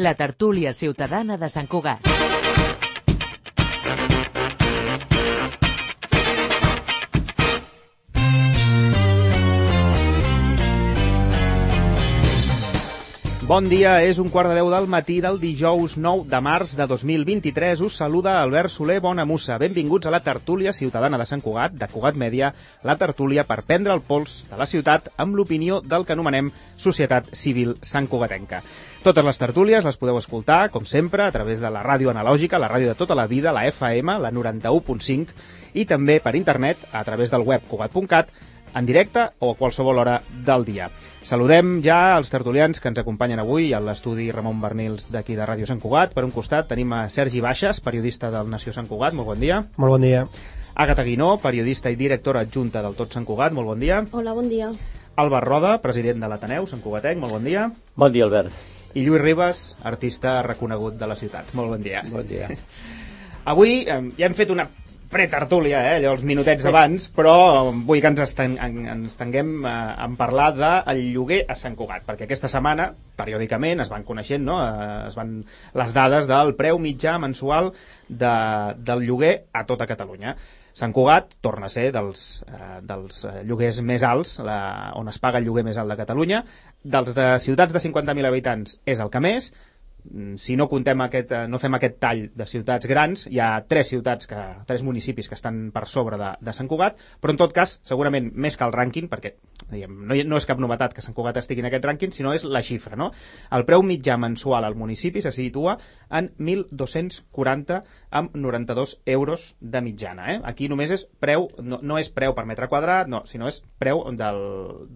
La tertúlia ciutadana de Sant Cugat. Bon dia, és un quart de deu del matí del dijous 9 de març de 2023. Us saluda Albert Soler Bonamussa. Benvinguts a la tertúlia ciutadana de Sant Cugat, de Cugat Mèdia, la tertúlia per prendre el pols de la ciutat amb l'opinió del que anomenem Societat Civil Sant Cugatenca. Totes les tertúlies les podeu escoltar, com sempre, a través de la ràdio analògica, la ràdio de tota la vida, la FM, la 91.5, i també per internet, a través del web cugat.cat, en directe o a qualsevol hora del dia. Saludem ja els tertulians que ens acompanyen avui a l'estudi Ramon Bernils d'aquí de Ràdio Sant Cugat. Per un costat tenim a Sergi Baixes, periodista del Nació Sant Cugat. Molt bon dia. Molt bon dia. Àgata Guinó, periodista i directora adjunta del Tot Sant Cugat. Molt bon dia. Hola, bon dia. Albert Roda, president de l'Ateneu Sant Cugatenc. Molt bon dia. Bon dia, Albert. I Lluís Ribas, artista reconegut de la ciutat. Molt bon dia. Bon dia. Avui eh, ja hem fet una pretertúlia, eh, allò, els minutets sí. abans, però vull que ens, esten, ens estenguem eh, en parlar del lloguer a Sant Cugat, perquè aquesta setmana, periòdicament, es van coneixent no? eh, es van les dades del preu mitjà mensual de, del lloguer a tota Catalunya. Sant Cugat torna a ser dels, eh, dels eh, lloguers més alts, la, on es paga el lloguer més alt de Catalunya. Dels de ciutats de 50.000 habitants és el que més, si no contem aquest, eh, no fem aquest tall de ciutats grans, hi ha tres ciutats, que, tres municipis que estan per sobre de, de Sant Cugat, però en tot cas, segurament més que el rànquing, perquè diguem, no, no és cap novetat que Sant Cugat estigui en aquest rànquing, sinó és la xifra. No? El preu mitjà mensual al municipi se situa en 1.240 amb 92 euros de mitjana. Eh? Aquí només és preu, no, no és preu per metre quadrat, no, sinó és preu del,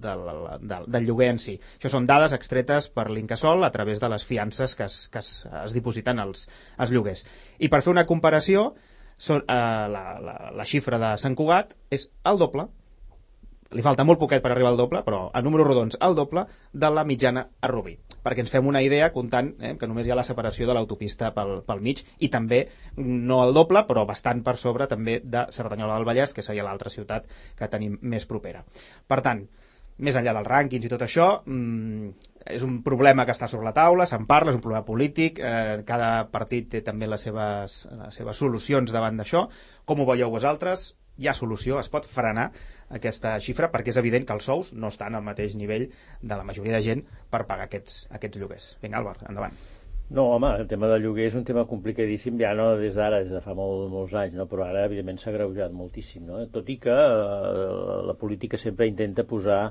del, del, del lloguer en si. Això són dades extretes per l'Incasol a través de les fiances que es, que es, es dipositen als, als lloguers. I per fer una comparació, són, eh, la, la, la xifra de Sant Cugat és el doble, li falta molt poquet per arribar al doble, però a números rodons el doble de la mitjana a Rubí. Perquè ens fem una idea comptant eh, que només hi ha la separació de l'autopista pel, pel mig i també, no el doble, però bastant per sobre també de Cerdanyola del Vallès, que seria l'altra ciutat que tenim més propera. Per tant, més enllà dels rànquings i tot això, mmm, és un problema que està sobre la taula, se'n parla, és un problema polític, eh, cada partit té també les seves, les seves solucions davant d'això. Com ho veieu vosaltres? Hi ha solució? Es pot frenar aquesta xifra? Perquè és evident que els sous no estan al mateix nivell de la majoria de gent per pagar aquests, aquests lloguers. Vinga, Àlvar, endavant. No, home, el tema del lloguer és un tema complicadíssim, ja no des d'ara, des de fa molt, molts anys, no? però ara, evidentment, s'ha greujat moltíssim. No? Tot i que eh, la política sempre intenta posar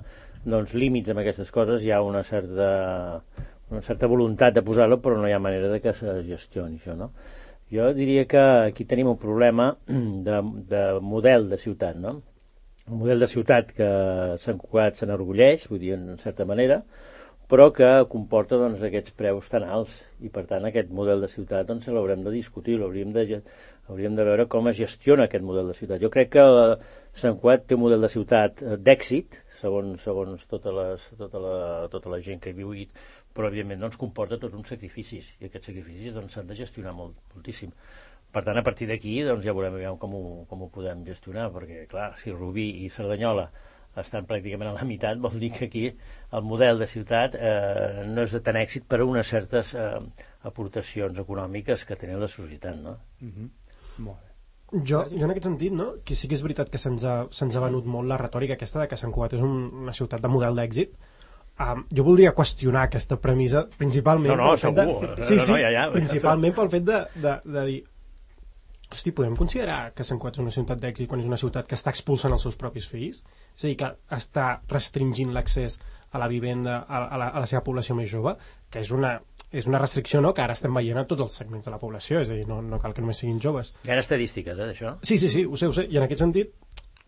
doncs, límits amb aquestes coses, hi ha una certa, una certa voluntat de posar-lo, però no hi ha manera de que se gestioni això. No? Jo diria que aquí tenim un problema de, de model de ciutat, no? un model de ciutat que Sant Cugat se n'orgulleix, vull dir, en certa manera, però que comporta doncs, aquests preus tan alts i per tant aquest model de ciutat doncs, l'haurem de discutir, l'hauríem de, hauríem de veure com es gestiona aquest model de ciutat. Jo crec que Sant Cuat té un model de ciutat eh, d'èxit, segons, segons tota, les, tota, la, tota la gent que hi viu, però evidentment doncs, comporta tots uns sacrificis i aquests sacrificis doncs, s'han doncs, de gestionar molt, moltíssim. Per tant, a partir d'aquí doncs, ja veurem com ho, com ho podem gestionar, perquè clar, si Rubí i Cerdanyola estan pràcticament a la meitat, vol dir que aquí el model de ciutat eh, no és de tant èxit per a unes certes eh, aportacions econòmiques que tenen la societat, no? Mm -hmm. Molt bé. Jo, jo en aquest sentit, no? que sí que és veritat que se'ns ha, se ha venut molt la retòrica aquesta de que Sant Cugat és un, una ciutat de model d'èxit, Um, jo voldria qüestionar aquesta premissa principalment no, no, pel fet segur. de... Sí, sí, no, no, ja, ja. principalment pel fet de, de, de dir hosti, podem considerar que Sant Cugat és una ciutat d'èxit quan és una ciutat que està expulsant els seus propis fills? És a dir, que està restringint l'accés a la vivenda a, a, la, a la seva població més jove, que és una, és una restricció no? que ara estem veient a tots els segments de la població, és a dir, no, no cal que només siguin joves. Hi ha estadístiques, eh, d'això? Sí, sí, sí, ho sé, ho sé, i en aquest sentit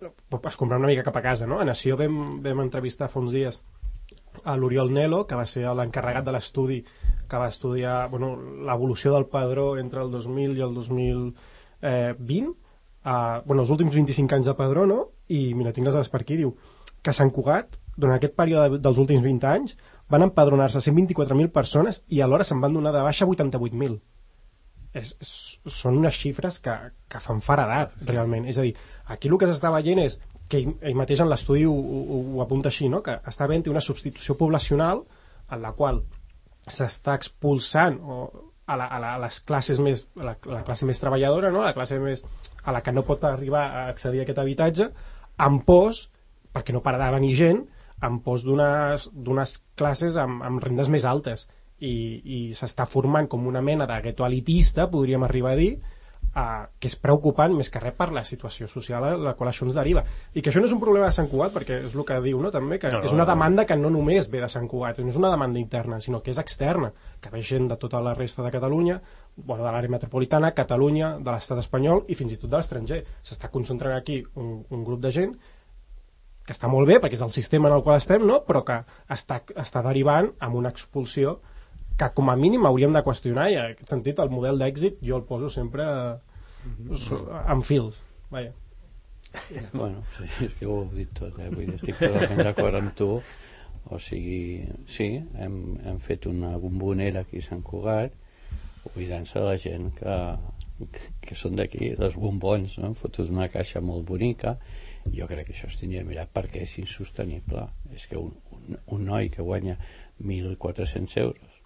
es comprar una mica cap a casa, no? A Nació vam, vam entrevistar fa uns dies a l'Oriol Nelo, que va ser l'encarregat de l'estudi que va estudiar bueno, l'evolució del padró entre el 2000 i el 2020, eh, bueno, els últims 25 anys de padró, no? I mira, tinc les dades per aquí, diu que Sant Cugat, durant aquest període dels últims 20 anys, van empadronar-se 124.000 persones i alhora se'n van donar de baixa 88.000. És, és, són unes xifres que, que fan faradat, realment. És a dir, aquí el que s'està veient és que ell, ell mateix en l'estudi ho, ho, ho apunta així, no? que està havent una substitució poblacional en la qual s'està expulsant o a, la, a, la, a les classes més a la, a la classe més treballadora, no? a la classe més a la que no pot arribar a accedir a aquest habitatge, amb pors, perquè no para de venir gent, amb pors d'unes classes amb, amb rendes més altes i, i s'està formant com una mena de gueto elitista, podríem arribar a dir, eh, que és preocupant més que res per la situació social a la qual això ens deriva. I que això no és un problema de Sant Cugat, perquè és el que diu, no? també, que no, no, és una demanda que no només ve de Sant Cugat, no és una demanda interna, sinó que és externa, que ve gent de tota la resta de Catalunya, bueno, de l'àrea metropolitana, Catalunya, de l'estat espanyol i fins i tot de l'estranger. S'està concentrant aquí un, un grup de gent que està molt bé perquè és el sistema en el qual estem, no? però que està, està derivant amb una expulsió que com a mínim hauríem de qüestionar i en aquest sentit el model d'èxit jo el poso sempre amb fils vaja. bueno, sí, és que ho heu dit tot eh? Vull dir, estic totalment d'acord amb tu o sigui, sí hem, hem fet una bombonera aquí a Sant Cugat oblidant-se de la gent que, que són d'aquí, dels bombons no? hem fotut una caixa molt bonica jo crec que això es tindria mirat perquè és insostenible. És que un, un, un noi que guanya 1.400 euros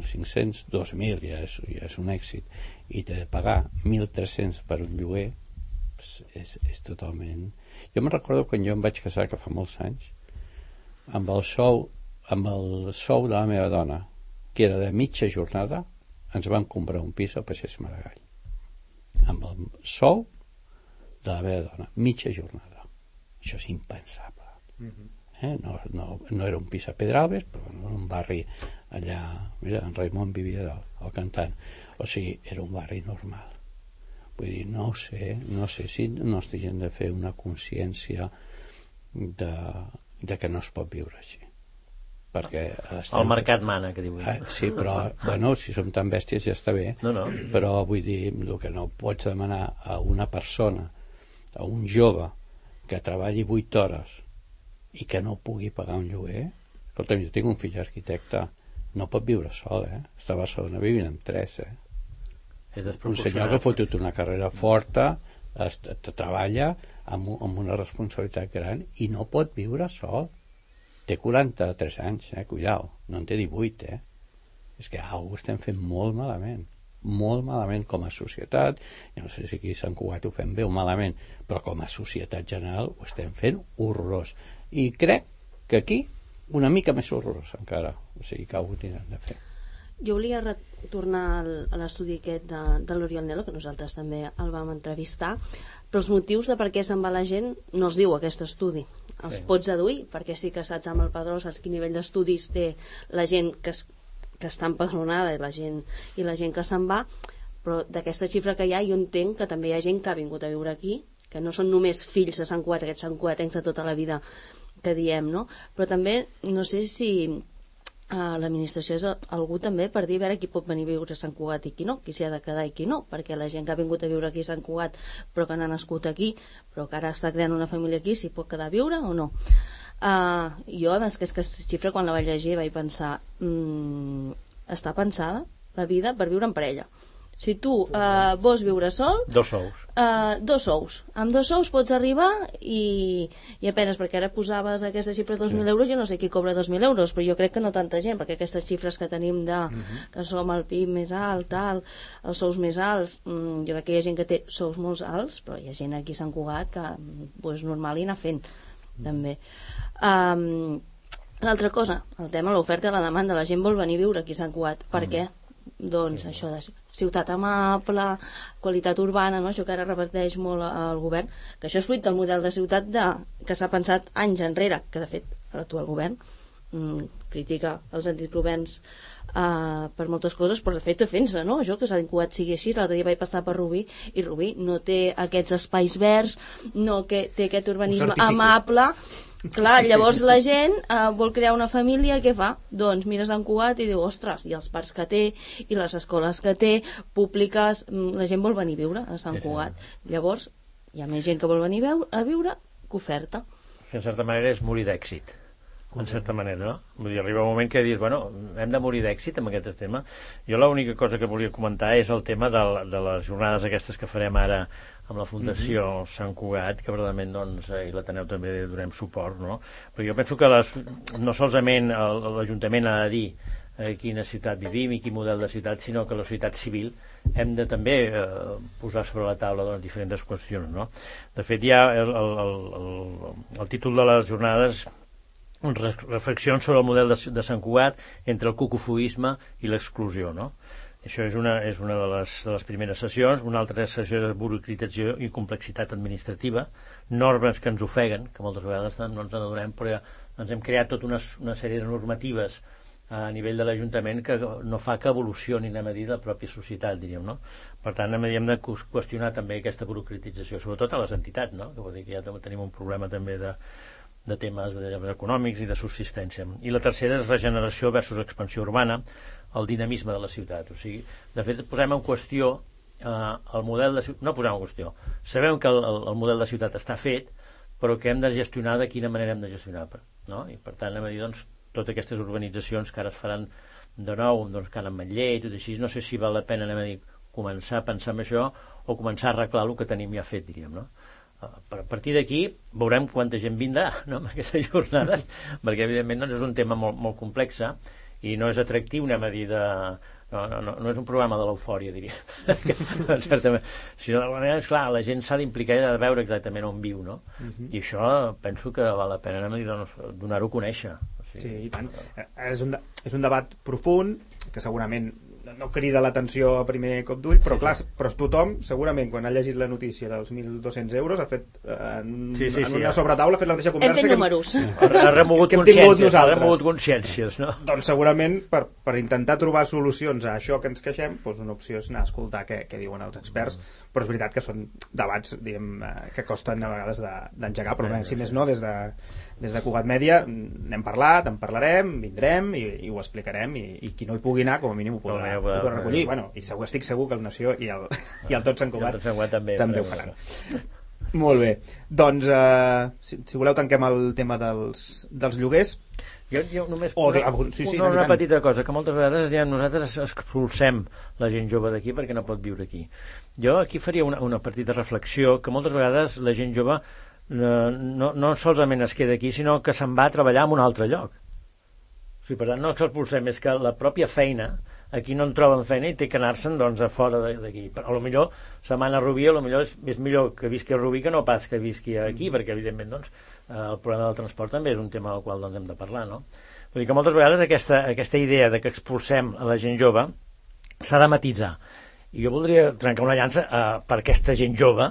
500, 2.000 ja és, ja és un èxit i de pagar 1.300 per un lloguer és, és totalment jo me'n recordo quan jo em vaig casar que fa molts anys amb el sou amb el sou de la meva dona que era de mitja jornada ens vam comprar un pis al Peixers Maragall. Amb el sou de la meva dona. Mitja jornada. Això és impensable. Mm -hmm eh? no, no, no era un pis a Pedralbes però en un barri allà mira, en Raimon vivia el, el cantant. O sigui, era un barri normal. Vull dir, no sé no sé si no estic gent de fer una consciència de, de que no es pot viure així. Perquè el mercat mana que diu eh, sí, però bueno, si som tan bèsties ja està bé. No, no. però vull dir, el que no pots demanar a una persona a un jove que treballi 8 hores i que no pugui pagar un lloguer escolta, jo tinc un fill arquitecte no pot viure sol, eh? Està a Barcelona vivint amb tres, eh? És un senyor que ha fotut una carrera forta es, treballa amb, amb una responsabilitat gran i no pot viure sol té 43 anys, eh? cuidao no en té 18, eh? és que alguna estem fent molt malament molt malament com a societat jo no sé si aquí Sant Cugat ho fem bé o malament però com a societat general ho estem fent horrorós i crec que aquí una mica més horrorós encara o sigui que ho tindran de fer jo volia retornar a l'estudi aquest de, de l'Oriol Nelo, que nosaltres també el vam entrevistar, però els motius de per què se'n va la gent no els diu aquest estudi. Els sí. pots deduir, perquè sí que saps amb el padró, saps quin nivell d'estudis té la gent que, es, que està empadronada i la gent, i la gent que se'n va, però d'aquesta xifra que hi ha jo entenc que també hi ha gent que ha vingut a viure aquí, que no són només fills de Sant Cuat, aquests Sant Cuatencs de tota la vida que diem, no? Però també no sé si uh, l'administració és algú també per dir a veure qui pot venir a viure a Sant Cugat i qui no, qui s'hi ha de quedar i qui no, perquè la gent que ha vingut a viure aquí a Sant Cugat però que n'ha nascut aquí, però que ara està creant una família aquí, s'hi pot quedar a viure o no? Uh, jo, a més, que és que xifra quan la vaig llegir vaig pensar mm, està pensada la vida per viure en parella si tu uh, vols viure sol... Dos sous. Uh, dos sous. Amb dos sous pots arribar i, i apenes, perquè ara posaves aquesta xifra de 2.000 sí. euros, jo no sé qui cobra 2.000 euros, però jo crec que no tanta gent, perquè aquestes xifres que tenim de uh mhm. -huh. que som el PIB més alt, tal, els sous més alts, mm, jo crec que hi ha gent que té sous molt alts, però hi ha gent aquí a Sant Cugat que pues, normal i anar fent, uh -huh. també. Um, L'altra cosa, el tema l'oferta i la demanda. La gent vol venir a viure aquí a Sant Cugat. Per -huh. què? doncs això de ciutat amable, qualitat urbana, no? això que ara reparteix molt al govern, que això és fruit del model de ciutat de, que s'ha pensat anys enrere, que de fet l'actual govern mm, critica els antics governs uh, per moltes coses, però de fet defensa, no? Això que s'ha incubat sigui així, l'altre dia vaig passar per Rubí i Rubí no té aquests espais verds, no que té aquest urbanisme amable Clar, llavors la gent eh, vol crear una família, què fa? Doncs mires en Cugat i diu, ostres, i els parcs que té, i les escoles que té, públiques, mm, la gent vol venir a viure a Sant Cugat. Llavors, hi ha més gent que vol venir a viure que oferta. Que en certa manera és morir d'èxit en certa manera, no? Vull dir, arriba un moment que dius, bueno, hem de morir d'èxit amb aquest tema. Jo l'única cosa que volia comentar és el tema de, de les jornades aquestes que farem ara amb la Fundació mm -hmm. Sant Cugat, que verdaderament doncs, eh, i l'Ateneu també donem suport, no? Però jo penso que les, no solament l'Ajuntament ha de dir a quina ciutat vivim i quin model de ciutat, sinó que la societat civil hem de també eh, posar sobre la taula doncs, diferents qüestions. No? De fet, ja el, el, el, el títol de les jornades reflexions sobre el model de, de Sant Cugat entre el cucufuisme i l'exclusió, no? Això és una, és una de, les, de les primeres sessions. Una altra sessió és burocratització i complexitat administrativa, normes que ens ofeguen, que moltes vegades no ens n'adonem, però ja ens hem creat tota una, una sèrie de normatives a nivell de l'Ajuntament que no fa que evolucioni, anem a dir, la pròpia societat, diríem, no? Per tant, hem de qüestionar també aquesta burocratització, sobretot a les entitats, no? Que vol dir que ja tenim un problema també de, de temes de, econòmics i de subsistència. I la tercera és regeneració versus expansió urbana, el dinamisme de la ciutat. O sigui, de fet, posem en qüestió eh, el model de ciutat, no posem en qüestió, sabem que el, el, el model de ciutat està fet, però que hem de gestionar de quina manera hem de gestionar. No? I per tant, anem a dir, doncs, totes aquestes urbanitzacions que ara es faran de nou, doncs, Can Ametller i tot així, no sé si val la pena, anem a dir, començar a pensar en això o començar a arreglar el que tenim ja fet, diríem, no? a partir d'aquí veurem quanta gent vindrà no, en aquestes jornades perquè evidentment doncs, és un tema molt, molt complex i no és atractiu anem a dir de, no, no, no, no és un programa de l'eufòria diria certament si no, manera, és clar, la gent s'ha d'implicar i ha de veure exactament on viu no? Uh mhm. -huh. i això penso que val la pena anem a dir, doncs, donar-ho a conèixer o sigui, sí, i tant. Eh, és un, és un debat profund que segurament no crida l'atenció a primer cop d'ull, però sí, clar, sí. però tothom, segurament, quan ha llegit la notícia dels 1.200 euros, ha fet eh, en, sí, sí, en una sí, sobretaula, ha fet la mateixa conversa... Hem fet números. Que, ha remogut que hem tingut nosaltres. Ha remogut consciències, no? Doncs segurament, per, per intentar trobar solucions a això que ens queixem, doncs una opció és anar a escoltar què, què diuen els experts, mm. però és veritat que són debats, diguem, eh, que costen a vegades d'engegar, de, però bé, si més no, des de, des de Cugat Mèdia n'hem parlat, en parlarem, vindrem i, i ho explicarem i, i qui no hi pugui anar, com a mínim ho podrà, ho podrà recollir. Bueno, I segur, estic segur que el Nació i el, i el Tot Sant Cugat, tot Sant Cugat també, també ho faran. Molt bé. Doncs, uh, si, si voleu, tanquem el tema dels, dels lloguers. Jo, jo només o, sí, sí, una, una petita cosa, que moltes vegades diem nosaltres expulsem la gent jove d'aquí perquè no pot viure aquí. Jo aquí faria una, una petita reflexió que moltes vegades la gent jove no, no, solament es queda aquí, sinó que se'n va a treballar en un altre lloc. O sigui, per tant, no expulsem, és que la pròpia feina, aquí no en troben feina i té que anar-se'n doncs, a fora d'aquí. A lo millor se'n van a Rubí, a lo millor és, és millor que visqui a Rubí que no pas que visqui aquí, mm. perquè evidentment doncs, el problema del transport també és un tema del qual doncs, hem de parlar. No? Vull dir que moltes vegades aquesta, aquesta idea de que expulsem a la gent jove s'ha de matitzar. I jo voldria trencar una llança eh, per aquesta gent jove,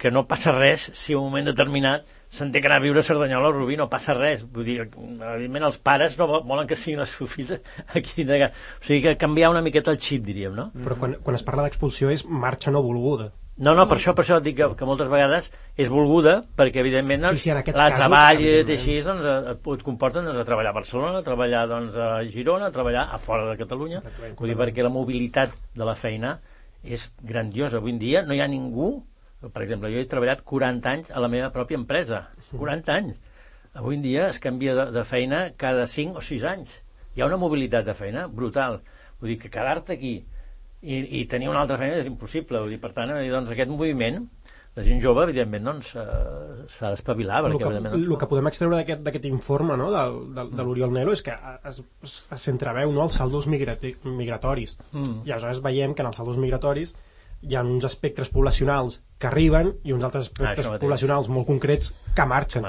que no passa res si en un moment determinat se'n té que anar a viure a Cerdanyola o Rubí, no passa res. Vull dir, evidentment els pares no volen que siguin els seus fills aquí. De... O sigui que canviar una miqueta el xip, diríem, no? Però quan, quan es parla d'expulsió és marxa no volguda. No, no, per això, per això dic que, que moltes vegades és volguda, perquè evidentment doncs, sí, sí, la casos, treball i així doncs, et, et comporten doncs, a treballar a Barcelona, a treballar doncs, a Girona, a treballar a fora de Catalunya, vull dir, perquè la mobilitat de la feina és grandiosa. Avui en dia no hi ha ningú per exemple, jo he treballat 40 anys a la meva pròpia empresa. 40 anys. Avui en dia es canvia de, de feina cada 5 o 6 anys. Hi ha una mobilitat de feina brutal. Vull dir que quedar-te aquí i, i tenir una altra feina és impossible. Vull dir, per tant, doncs, aquest moviment la gent jove, evidentment, doncs, uh, s'ha d'espavilar. El, que, doncs... el que podem extreure d'aquest informe no, del, del, de l'Oriol Nero és que es, es s'entreveu no, els saldos migratoris. Mm. I aleshores veiem que en els saldos migratoris hi ha uns espectres poblacionals que arriben i uns altres aspectes ah, poblacionals molt concrets que marxen.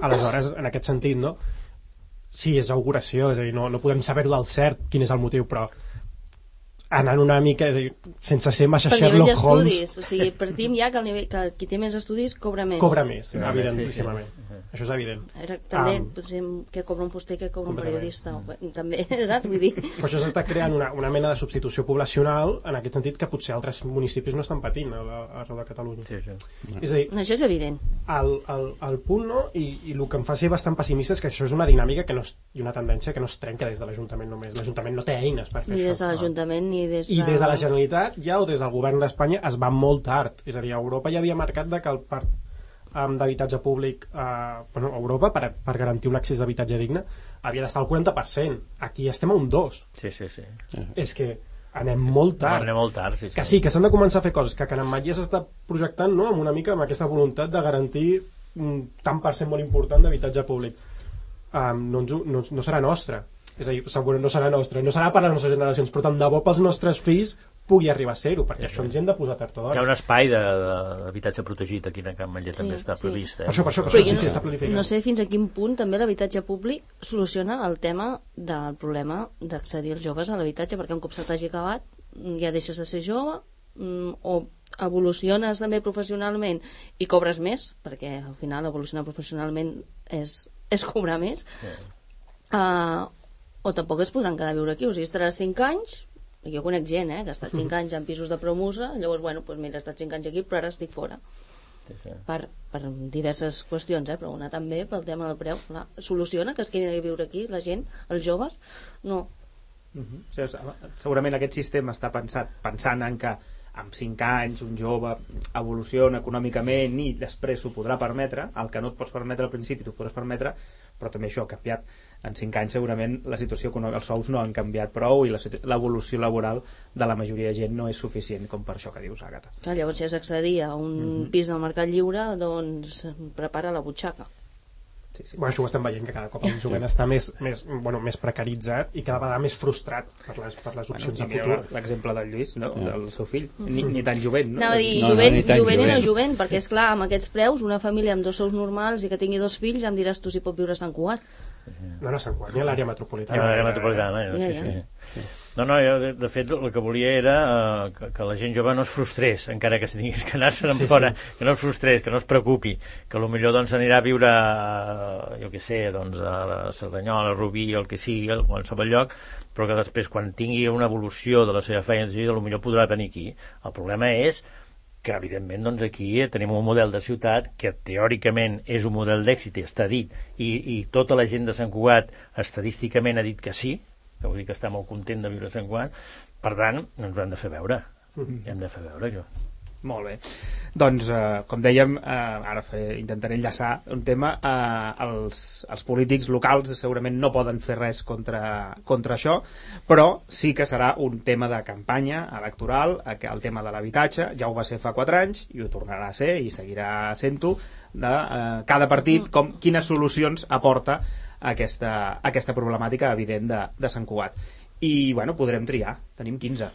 Aleshores, en aquest sentit, no? Sí, és auguració, és a dir, no, no podem saber-ho del cert quin és el motiu, però anant una mica, és a dir, sense ser massa per Sherlock Holmes... o sigui, partim ja que, el nivell, que qui té més estudis cobra més. Cobra més, sí, evidentíssimament. Sí, sí. Això és evident. Era, també, um, potser, que cobra un fuster que cobra un periodista. O, també, saps? Vull dir... Però això s'està creant una, una mena de substitució poblacional en aquest sentit que potser altres municipis no estan patint a, arreu de Catalunya. Sí, sí. És a dir, no, això és evident. El, el, el punt, no? I, I el que em fa ser bastant pessimista és que això és una dinàmica que no es, i una tendència que no es trenca des de l'Ajuntament només. L'Ajuntament no té eines per fer ni això. Ni des de l'Ajuntament ni des de... I des de la Generalitat ja o des del govern d'Espanya es va molt tard. És a dir, a Europa ja havia marcat de que el parc um, d'habitatge públic eh, bueno, a Europa per, per garantir un accés d'habitatge digne havia d'estar al 40%. Aquí estem a un 2. Sí, sí, sí. És que anem molt tard. Anem molt tard, sí, sí. Que sí, que s'han de començar a fer coses, que Can ja s'està projectant no, amb una mica amb aquesta voluntat de garantir un tant per cent molt important d'habitatge públic. Um, no, ens, no, no serà nostre. És a dir, segur, no serà nostra, no serà per les nostres generacions, però tant de bo pels nostres fills pugui arribar a ser-ho, perquè això ens hem de posar tard o Hi ha d'hora. un espai de- de- d'habitatge protegit aquí a Can Manlleu, Sí, també està sí. previst. Eh? Per això, per això, per això, sí, sí, no, està planificat. no sé fins a quin punt també l'habitatge públic soluciona el tema del problema d'accedir els joves a l'habitatge, perquè un cop se t'hagi acabat mm, ja deixes de ser jove mm, o evoluciones també professionalment i cobres més, perquè al final evolucionar professionalment és, és cobrar més, uh, o tampoc es podran quedar a viure aquí, o sigui, estaràs 5 anys jo conec gent, eh, que ha estat 5 anys en pisos de promusa, llavors, bueno, doncs mira, he estat 5 anys aquí, però ara estic fora Sí, sí. per, per diverses qüestions, eh? però una també pel tema del preu. Clar, soluciona que es quedin a viure aquí la gent, els joves? No. Uh -huh. o sigui, segurament aquest sistema està pensat pensant en que amb 5 anys un jove evoluciona econòmicament i després s'ho podrà permetre el que no et pots permetre al principi t'ho podràs permetre però també això ha canviat en 5 anys segurament la situació econòmica els sous no han canviat prou i l'evolució laboral de la majoria de gent no és suficient com per això que dius Àgata Clar, llavors, si has d'accedir a un pis del mercat lliure, doncs prepara la butxaca. sí, sí. Bueno, això ho estem veient, que cada cop el jovent està més, més, bueno, més precaritzat i cada vegada més frustrat per les, per les opcions Bueno, de futur. l'exemple del Lluís no? del seu fill, ni, ni tan jovent no? Anava a dir No, no, jovent, ni tan jovent i no jovent, perquè és clar, amb aquests preus, una família amb dos sous normals i que tingui dos fills, ja em diràs tu si pot viure a Sant Cugat. No, no, Sant Cugat, ni a l'àrea Sí, metropolitana. l'àrea metropolitana, eh? Sí, ja. sí. No, no, jo de, de fet el que volia era eh, que, que la gent jove no es frustrés, encara que tingués que anar-se'n Sí, fora, que no es frustrés, que no es preocupi, que potser doncs anirà a viure, a, jo què sé, doncs a la Cerdanyola, a Rubí, el que sigui, a qualsevol lloc, però que després quan tingui una evolució de la seva feina, potser podrà venir aquí. El problema és que evidentment doncs aquí tenim un model de ciutat que teòricament és un model d'èxit i està dit i, i tota la gent de Sant Cugat estadísticament ha dit que sí que vull dir que està molt content de viure a Sant Cugat. Per tant ens ho hem de fer veure. Hem de fer veure això Molt bé. Doncs, eh, com dèiem, eh, ara fe, intentaré enllaçar un tema. Eh, els, els polítics locals segurament no poden fer res contra, contra això, però sí que serà un tema de campanya electoral, eh, el tema de l'habitatge, ja ho va ser fa 4 anys, i ho tornarà a ser, i seguirà sent-ho, de eh, cada partit, com, quines solucions aporta aquesta, aquesta problemàtica evident de, de Sant Cugat. I, bueno, podrem triar. Tenim 15.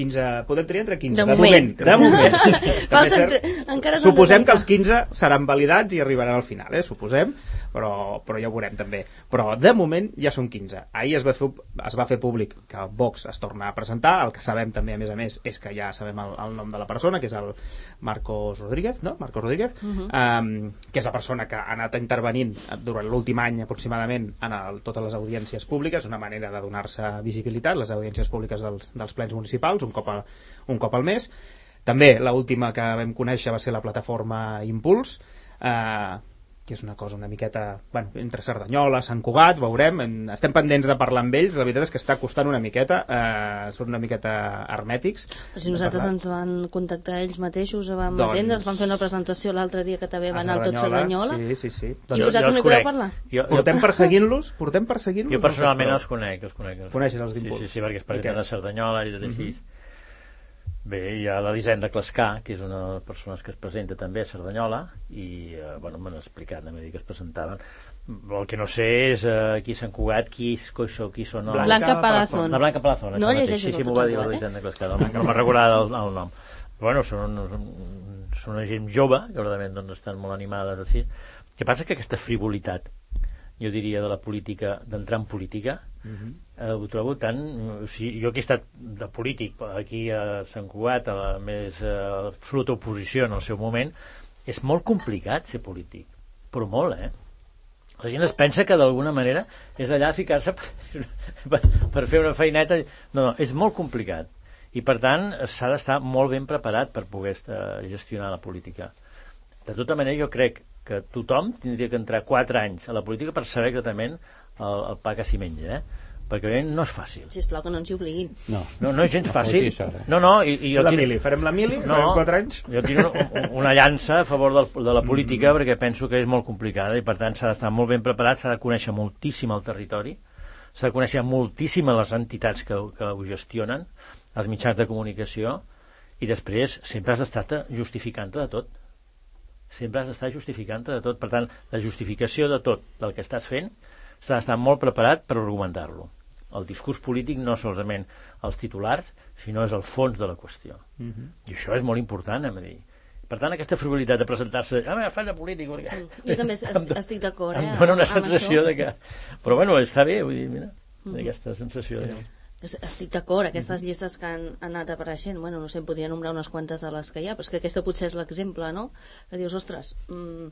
15, podem triar entre 15, De de, moment. moment. De moment. Falten cert- encara Suposem que els 15 seran validats i arribaran al final, eh? suposem, però, però ja ho veurem també. Però de moment ja són 15. Ahir es va, fer, es va fer públic que Vox es torna a presentar, el que sabem també, a més a més, és que ja sabem el, el nom de la persona, que és el Marcos Rodríguez, no? Marcos Rodríguez, uh -huh. um, que és la persona que ha anat intervenint durant l'últim any aproximadament en el, totes les audiències públiques, una manera de donar-se visibilitat, les audiències públiques dels, dels plens municipals, un cop, a, un cop al mes. També l'última que vam conèixer va ser la plataforma Impuls, eh, que és una cosa una miqueta bueno, entre Cerdanyola, Sant Cugat, veurem en- estem pendents de parlar amb ells la veritat és que està costant una miqueta eh, són una miqueta hermètics Però si nosaltres ens van contactar ells mateixos, vam Doncs- atendre, ens van fer una presentació l'altre dia que també a va anar al tot Cerdanyola. sí, sí, sí. I Doncs vosaltres no hi podeu parlar? jo, jo, portem perseguint-los portem perseguint-los jo personalment no els conec, els conec. Els Coneixes els sí, d'Impuls? sí, sí, perquè es I presenten a Cerdanyola i tot així. Bé, hi ha l'Elisenda Clascà, que és una de les persones que es presenta també a Cerdanyola, i eh, bueno, m'han explicat, dit que es presentaven. El que no sé és eh, aquí a Sant Cugat qui, és- qui, són- qui són els... Blanca Blanca Palazón. Palazón. La Blanca Palazón, No això mateix. Sí, sí, el m'ho va dir Cugat, eh? l'Elisenda Clascà, no, no me'n recordava el, el nom. Bueno, són, són, són una gent jove, que realment doncs, estan molt animades així. El que passa que aquesta frivolitat, jo diria, de la política, d'entrar en política, eh, ho trobo tan... O sigui, jo que he estat de polític aquí a Sant Cugat, a la més eh, absoluta oposició en el seu moment, és molt complicat ser polític, però molt, eh? La gent es pensa que d'alguna manera és allà ficar-se per, per, per fer una feineta. No, no, és molt complicat. I per tant s'ha d'estar molt ben preparat per poder estar, gestionar la política. De tota manera, jo crec que tothom tindria que entrar 4 anys a la política per saber exactament el, el pa que s'hi menja, eh? Perquè no és fàcil. Sisplau, que no ens hi obliguin. No, No, no és gens No fàcil. No, no, i, i jo la tinc- mili, farem la mili, no, farem 4 anys Jo tinc una, una llança a favor del, de la política perquè penso que és molt complicada i per tant s'ha d'estar molt ben preparat, s'ha de conèixer moltíssim el territori, s'ha de conèixer moltíssim les entitats que, que ho gestionen, els mitjans de comunicació i després sempre has d'estar justificant-te de tot. Sempre has d'estar justificant-te de tot. Per tant, la justificació de tot del que estàs fent s'ha d'estar molt preparat per argumentar-lo. El discurs polític no solament els titulars, sinó és el fons de la qüestió. Uh -huh. I això és molt important, hem de dir. Per tant, aquesta frivolitat de presentar-se... Ah, mira, falla polític... Perquè... Jo també est estic d'acord, eh? Em dona una sensació de que... Però bueno, està bé, vull dir, mira, aquesta sensació de... Es- Estic d'acord, aquestes llistes que han, han anat apareixent, bueno, no sé, em podria nombrar unes quantes de les que hi ha, però és que aquesta potser és l'exemple, no? Que dius, ostres, mm,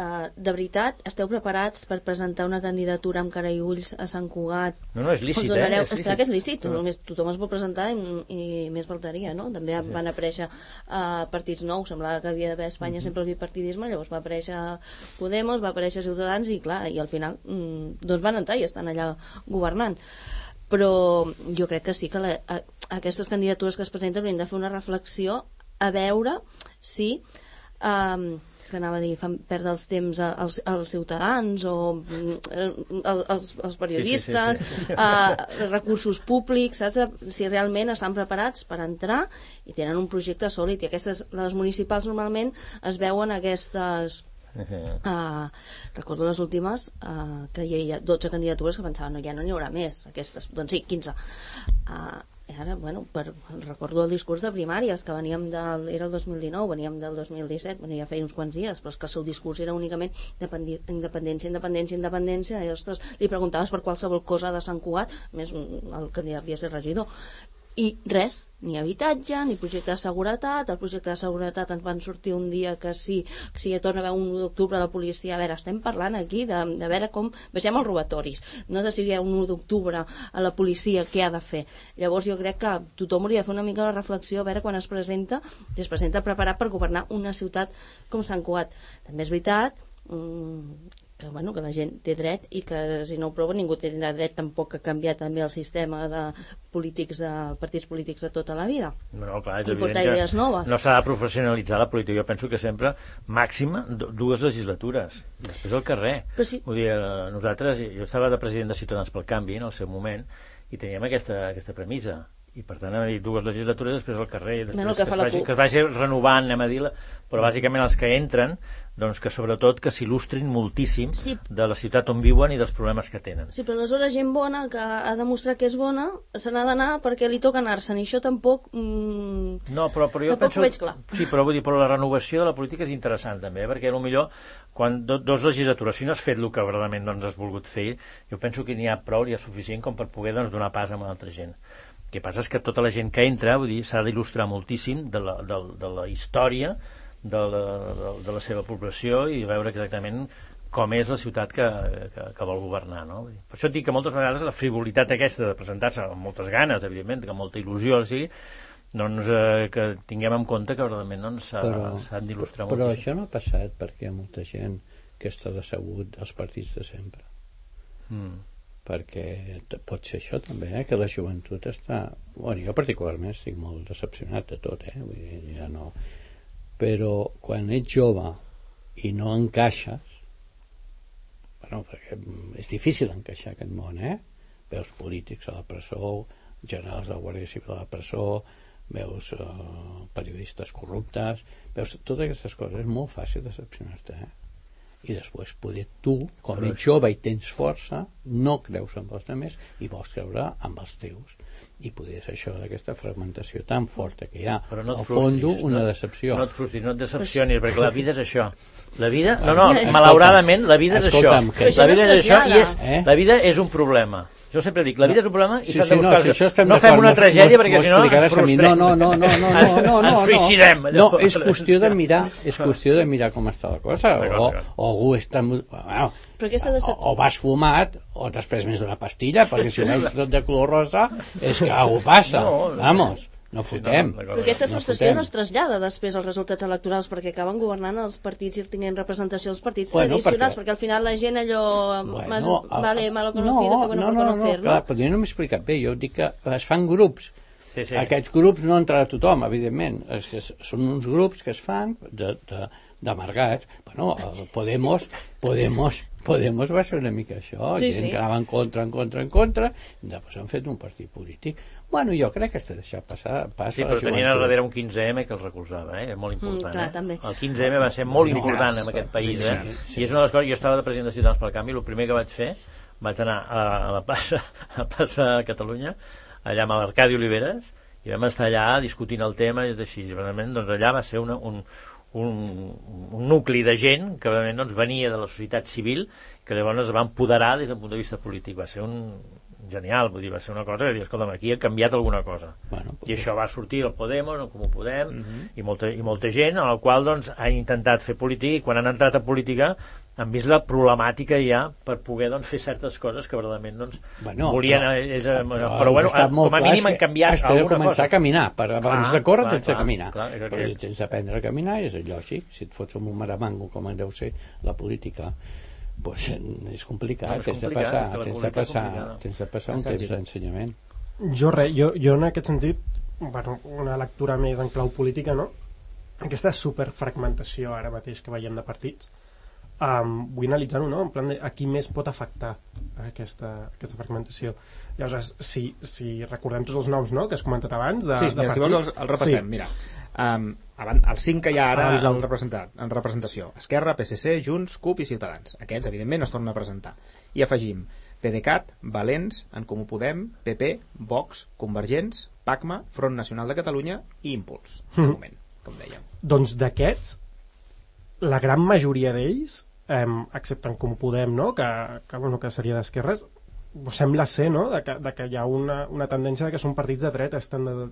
uh, de veritat, esteu preparats per presentar una candidatura amb cara i ulls a Sant Cugat? No, no, és lícit, Us donareu- eh? És és clar que és lícit, No. només tothom es pot presentar i, i més faltaria, no? També van aparèixer uh, partits nous, semblava que havia d'haver a Espanya sempre el bipartidisme, llavors va aparèixer Podemos, va aparèixer Ciutadans i clar, i al final mm, doncs van entrar i estan allà governant però jo crec que sí que la, a, aquestes candidatures que es presenten haurien de fer una reflexió a veure si um, que anava a dir, fan perdre els temps als, als ciutadans o mm, els, els periodistes, Sí, sí, sí, sí. eh, recursos públics, saps? Si realment estan preparats per entrar i tenen un projecte sòlid. I aquestes, les municipals normalment es veuen aquestes Uh, recordo les últimes uh, que hi havia 12 candidatures que pensava no, ja no n'hi haurà més aquestes, doncs sí, 15 uh, i ara, bueno, per, recordo el discurs de primàries que veníem del, era el 2019, veníem del 2017 bueno, ja feia uns quants dies, però és que el seu discurs era únicament independència, independència independència, i ostres, li preguntaves per qualsevol cosa de Sant Cugat més el candidat havia ser regidor i res, ni habitatge, ni projecte de seguretat, el projecte de seguretat ens van sortir un dia que sí, que si hi torna a haver un 1 d'octubre la policia, a veure, estem parlant aquí de, de veure com vegem els robatoris, no de si hi ha un 1 d'octubre a la policia què ha de fer. Llavors jo crec que tothom hauria de fer una mica la reflexió a veure quan es presenta, si es presenta preparat per governar una ciutat com Sant Cugat. També és veritat mm, que, bueno, que la gent té dret i que si no ho prova ningú tindrà dret tampoc a canviar també el sistema de polítics de partits polítics de tota la vida. No, clar, és I portar idees noves. no s'ha de professionalitzar la política. Jo penso que sempre màxima du- dues legislatures. Després al carrer. Però sí. Vull dir, eh, nosaltres, jo estava de president de Ciutadans pel Canvi en el seu moment i teníem aquesta, aquesta premissa i per tant, dit dues legislatures després al carrer i després Bueno, que que, fa es vagi, que es vagi renovant anem a dir però bàsicament els que entren doncs que sobretot que s'il·lustrin moltíssim Sí. de la ciutat on viuen i dels problemes que tenen Sí, però aleshores gent bona que ha demostrat que és bona se n'ha d'anar perquè li toca anar-se'n i això tampoc... Mm, No, però, però jo Tampoc penso... ho veig clar. Sí, però vull dir, però la renovació de la política és interessant també, eh? perquè potser quan do, dos legislatures, si no has fet el que verdaderament doncs, has volgut fer, jo penso que n'hi ha prou, n'hi ha suficient com per poder doncs, donar pas a una altra gent. El que passa és que tota la gent que entra, vull dir, s'ha d'il·lustrar moltíssim de la, de, de la història de la, de, de la seva població i veure exactament com és la ciutat que, que, que vol governar. No? Vull dir, Per això et dic que moltes vegades la frivolitat aquesta de presentar-se amb moltes ganes, evidentment, amb molta il·lusió, sí, doncs eh, que tinguem en compte que verdaderament doncs, s'ha però, s'han d'il·lustrar però moltíssim. això no ha passat perquè hi ha molta gent que està decebut dels partits de sempre Mm. Perquè pot ser això també, eh? que la joventut està... Bueno, jo particularment estic molt decepcionat de tot, eh? Vull dir, ja no... Però quan ets jove i no encaixes, bueno, perquè és difícil encaixar aquest món, eh? Veus polítics a la presó, generals de la Guàrdia Civil a la presó, veus eh, periodistes corruptes, veus totes aquestes coses, és molt fàcil decepcionar-te, eh? I després poder tu, com Però ets jove i tens força, no creus en els altres i vols creure amb els teus. I poder ser això d'aquesta fragmentació tan forta que hi ha, Però no al frustris, fons una no? decepció. No et frustris, no et decepcionis, perquè la vida és això. La vida, no, no, malauradament, la vida és escolta'm, això. que- Però La no vida es és això i és. Eh? la vida és un problema. Jo sempre dic, la vida és un problema i Sí, s'han sí, de no, buscar... si això estem no fem una tragèdia perquè si no ens frustrem. No, no, no, no, no, no, no, no, ens no. suïcidem. No, és qüestió de mirar, és qüestió de mirar com està la cosa. O, o algú està... Bueno, Però aquesta o, o vas fumat o t'has pres més d'una pastilla perquè si veus tot de color rosa és que alguna passa No, vamos, no fotem d'acord. Però aquesta No frustració fotem. no es trasllada després als resultats electorals perquè acaben governant els partits i tinguent representació als partits Bueno, tradicionals, perquè- perquè... al final la gent allò más a- vale malo conocido no, que bueno no, por no, no, conocerlo. clar, però jo no m'he explicat bé jo dic que es fan grups Sí, sí. Aquests grups no entrarà tothom, evidentment. És que són uns grups que es fan de, de, d'amargats. Bueno, el Podemos, Podemos, Podemos va ser una mica això. Sí, gent sí. que anava en contra, en contra, en contra. i Després han fet un partit polític. Bueno, jo crec que està deixat passar pas Sí, però tenien al darrere un 15M que el recolzava, eh? És molt important, Mm, clar, eh? també. El 15M va ser molt important sí, en aquest país, sí, eh? sí. I és una de les coses... Jo estava de president de Ciutadans pel Canvi, el primer que vaig fer vaig anar a, a la plaça a la plaça de Catalunya allà amb l'Arcadi Oliveres i vam estar allà discutint el tema i així, realment, doncs allà va ser una, un, un, un nucli de gent que realment doncs, venia de la societat civil que llavors es va empoderar des del punt de vista polític va ser un genial, vull dir, va ser una cosa que dius, escolta'm, aquí ha canviat alguna cosa Bueno, i això va sortir el Podemos, el Comú Podem Mhm. i, molta, i molta gent a la qual doncs, ha intentat fer política i quan han entrat a política han vist la problemàtica ja per poder doncs, fer certes coses que verdaderament doncs, Bueno, volien però- ells, eh, però, el bueno, que com a clar mínim han que canviat has de començar cosa. a caminar per abans Clar, de córrer clar, tens de clar, caminar. clar, és que- perquè tens d'aprendre a caminar és lògic si et fots amb un maramango com deu ser la política pues, és complicat, Clar, és tens de complicat, passar, que la tens de passar, tens de passar un temps d'ensenyament. Jo, re, jo, jo en aquest sentit, bueno, una lectura més en clau política, no? Aquesta superfragmentació ara mateix que veiem de partits, um, vull analitzar-ho, no? En plan de a qui més pot afectar aquesta, aquesta fragmentació. Llavors, si, si recordem tots els noms no? que has comentat abans de, Sí, de mira, si vols els, els repassem. Sí. Mira, um, abans, els cinc que hi ha ara en, dels- representat, en representació. Esquerra, PSC, Junts, CUP i Ciutadans. Aquests, evidentment, es tornen a presentar. I afegim PDeCAT, Valents, En Comú Podem, PP, Vox, Convergents, PACMA, Front Nacional de Catalunya i Impuls, de Mhm. moment, com dèiem. Doncs d'aquests, la gran majoria d'ells, eh, excepte en Comú Podem, no? que, que, bueno, que seria d'esquerres, sembla ser no? de, que, de que hi ha una, una tendència de que són partits de dretes, tant de,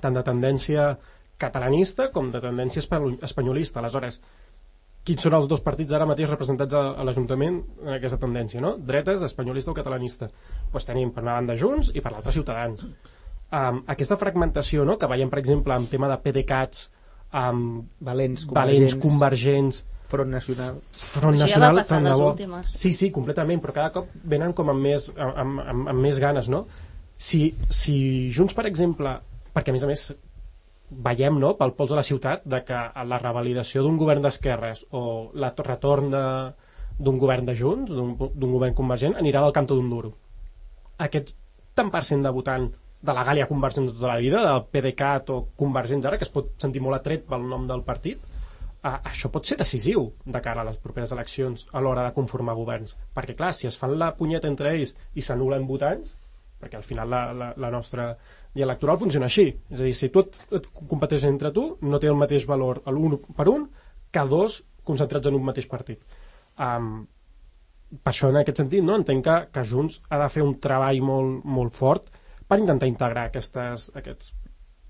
tant de tendència catalanista com de tendència espa- espanyolista. Aleshores, quins són els dos partits ara mateix representats a, a l'Ajuntament en aquesta tendència, no? Dretes, espanyolista o catalanista. Doncs tenim per una banda Junts i per l'altra Ciutadans. Um, aquesta fragmentació no? que veiem, per exemple, en tema de PDeCATs, amb Valents, valents, Convergents, convergents, Front Nacional... Front Això ja va Nacional, passar tant de les bo. últimes. Sí, sí, completament, però cada cop venen com amb més, amb, amb, amb més ganes, no? Si, si Junts, per exemple, perquè a més a més veiem no, pel pols de la ciutat de que la revalidació d'un govern d'esquerres o la to- retorn de- d'un govern de Junts, d'un govern convergent, anirà del canto d'un duro. Aquest tant per cent de votant de la Gàlia convergent de tota la vida, del PDeCAT o convergents ara, que es pot sentir molt atret pel nom del partit, a, això pot ser decisiu de cara a les properes eleccions a l'hora de conformar governs. Perquè, clar, si es fan la punyeta entre ells i s'anulen votants, perquè al final la, la, la nostra llei electoral funciona així. És a dir, si tu et, et competeixes entre tu, no té el mateix valor l'un per un que dos concentrats en un mateix partit. Um, per això, en aquest sentit, no? entenc que, que Junts ha de fer un treball molt, molt fort per intentar integrar aquestes, aquests,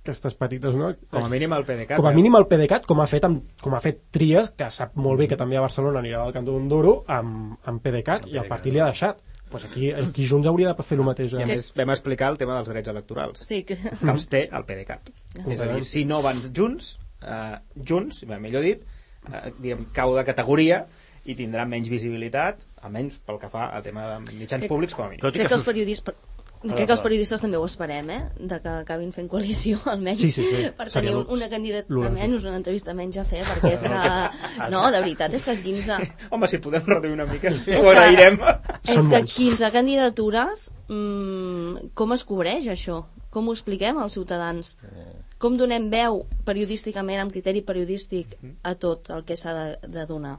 aquestes petites... No? Com a mínim el PDeCAT. com a eh? mínim el PDeCAT, com ha fet, amb, com ha fet Trias, que sap molt bé que també a Barcelona anirà del cantó d'un duro, amb, amb PDeCAT, i el partit li ha deixat. Pues aquí, aquí Junts hauria de fer el mateix. I a Eh? més vam explicar el tema dels drets electorals. Sí, que... que els té el PDeCAT. És a dir, si no van junts, eh, junts, millor dit, eh, diguem, cau de categoria i tindrà menys visibilitat, almenys pel que fa al tema de mitjans Crec- públics com a mínim. Tot i Crec que que els periodistes... Crec que els periodistes també ho esperem, eh? De que acabin fent coalició, almenys, Sí, sí, sí. per Seria tenir una candidatura, almenys una entrevista menys a fer, perquè és que... No, de veritat, és que 15... Home, si podem reduir una mica, És ho que- agrairem. És Són que molts. 15 candidatures, mmm, com es cobreix això? Com ho expliquem als ciutadans? Com donem veu periodísticament, amb criteri periodístic, a tot el que s'ha de, de donar?